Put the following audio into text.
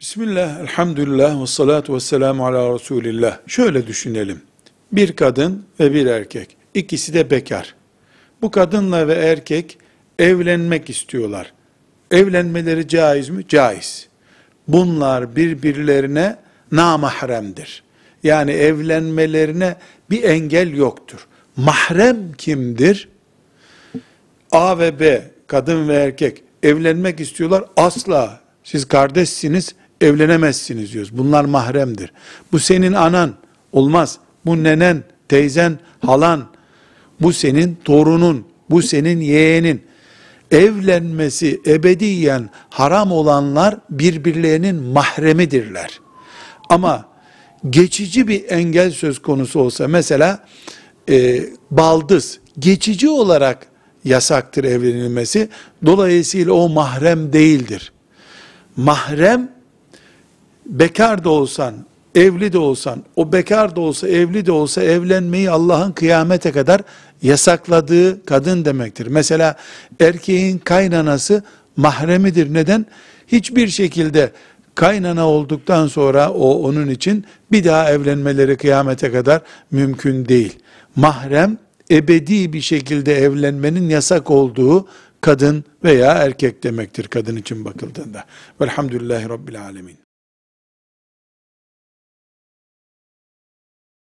Bismillah, elhamdülillah ve salatu ve selamu ala Resulillah. Şöyle düşünelim. Bir kadın ve bir erkek. İkisi de bekar. Bu kadınla ve erkek evlenmek istiyorlar. Evlenmeleri caiz mi? Caiz. Bunlar birbirlerine namahremdir. Yani evlenmelerine bir engel yoktur. Mahrem kimdir? A ve B, kadın ve erkek evlenmek istiyorlar. Asla siz kardeşsiniz, evlenemezsiniz diyoruz. Bunlar mahremdir. Bu senin anan olmaz. Bu nenen, teyzen, halan. Bu senin torunun, bu senin yeğenin. Evlenmesi ebediyen haram olanlar birbirlerinin mahremidirler. Ama geçici bir engel söz konusu olsa mesela e, baldız geçici olarak yasaktır evlenilmesi. Dolayısıyla o mahrem değildir. Mahrem bekar da olsan, evli de olsan, o bekar da olsa, evli de olsa evlenmeyi Allah'ın kıyamete kadar yasakladığı kadın demektir. Mesela erkeğin kaynanası mahremidir. Neden? Hiçbir şekilde kaynana olduktan sonra o onun için bir daha evlenmeleri kıyamete kadar mümkün değil. Mahrem ebedi bir şekilde evlenmenin yasak olduğu kadın veya erkek demektir kadın için bakıldığında. Velhamdülillahi Rabbil Alemin.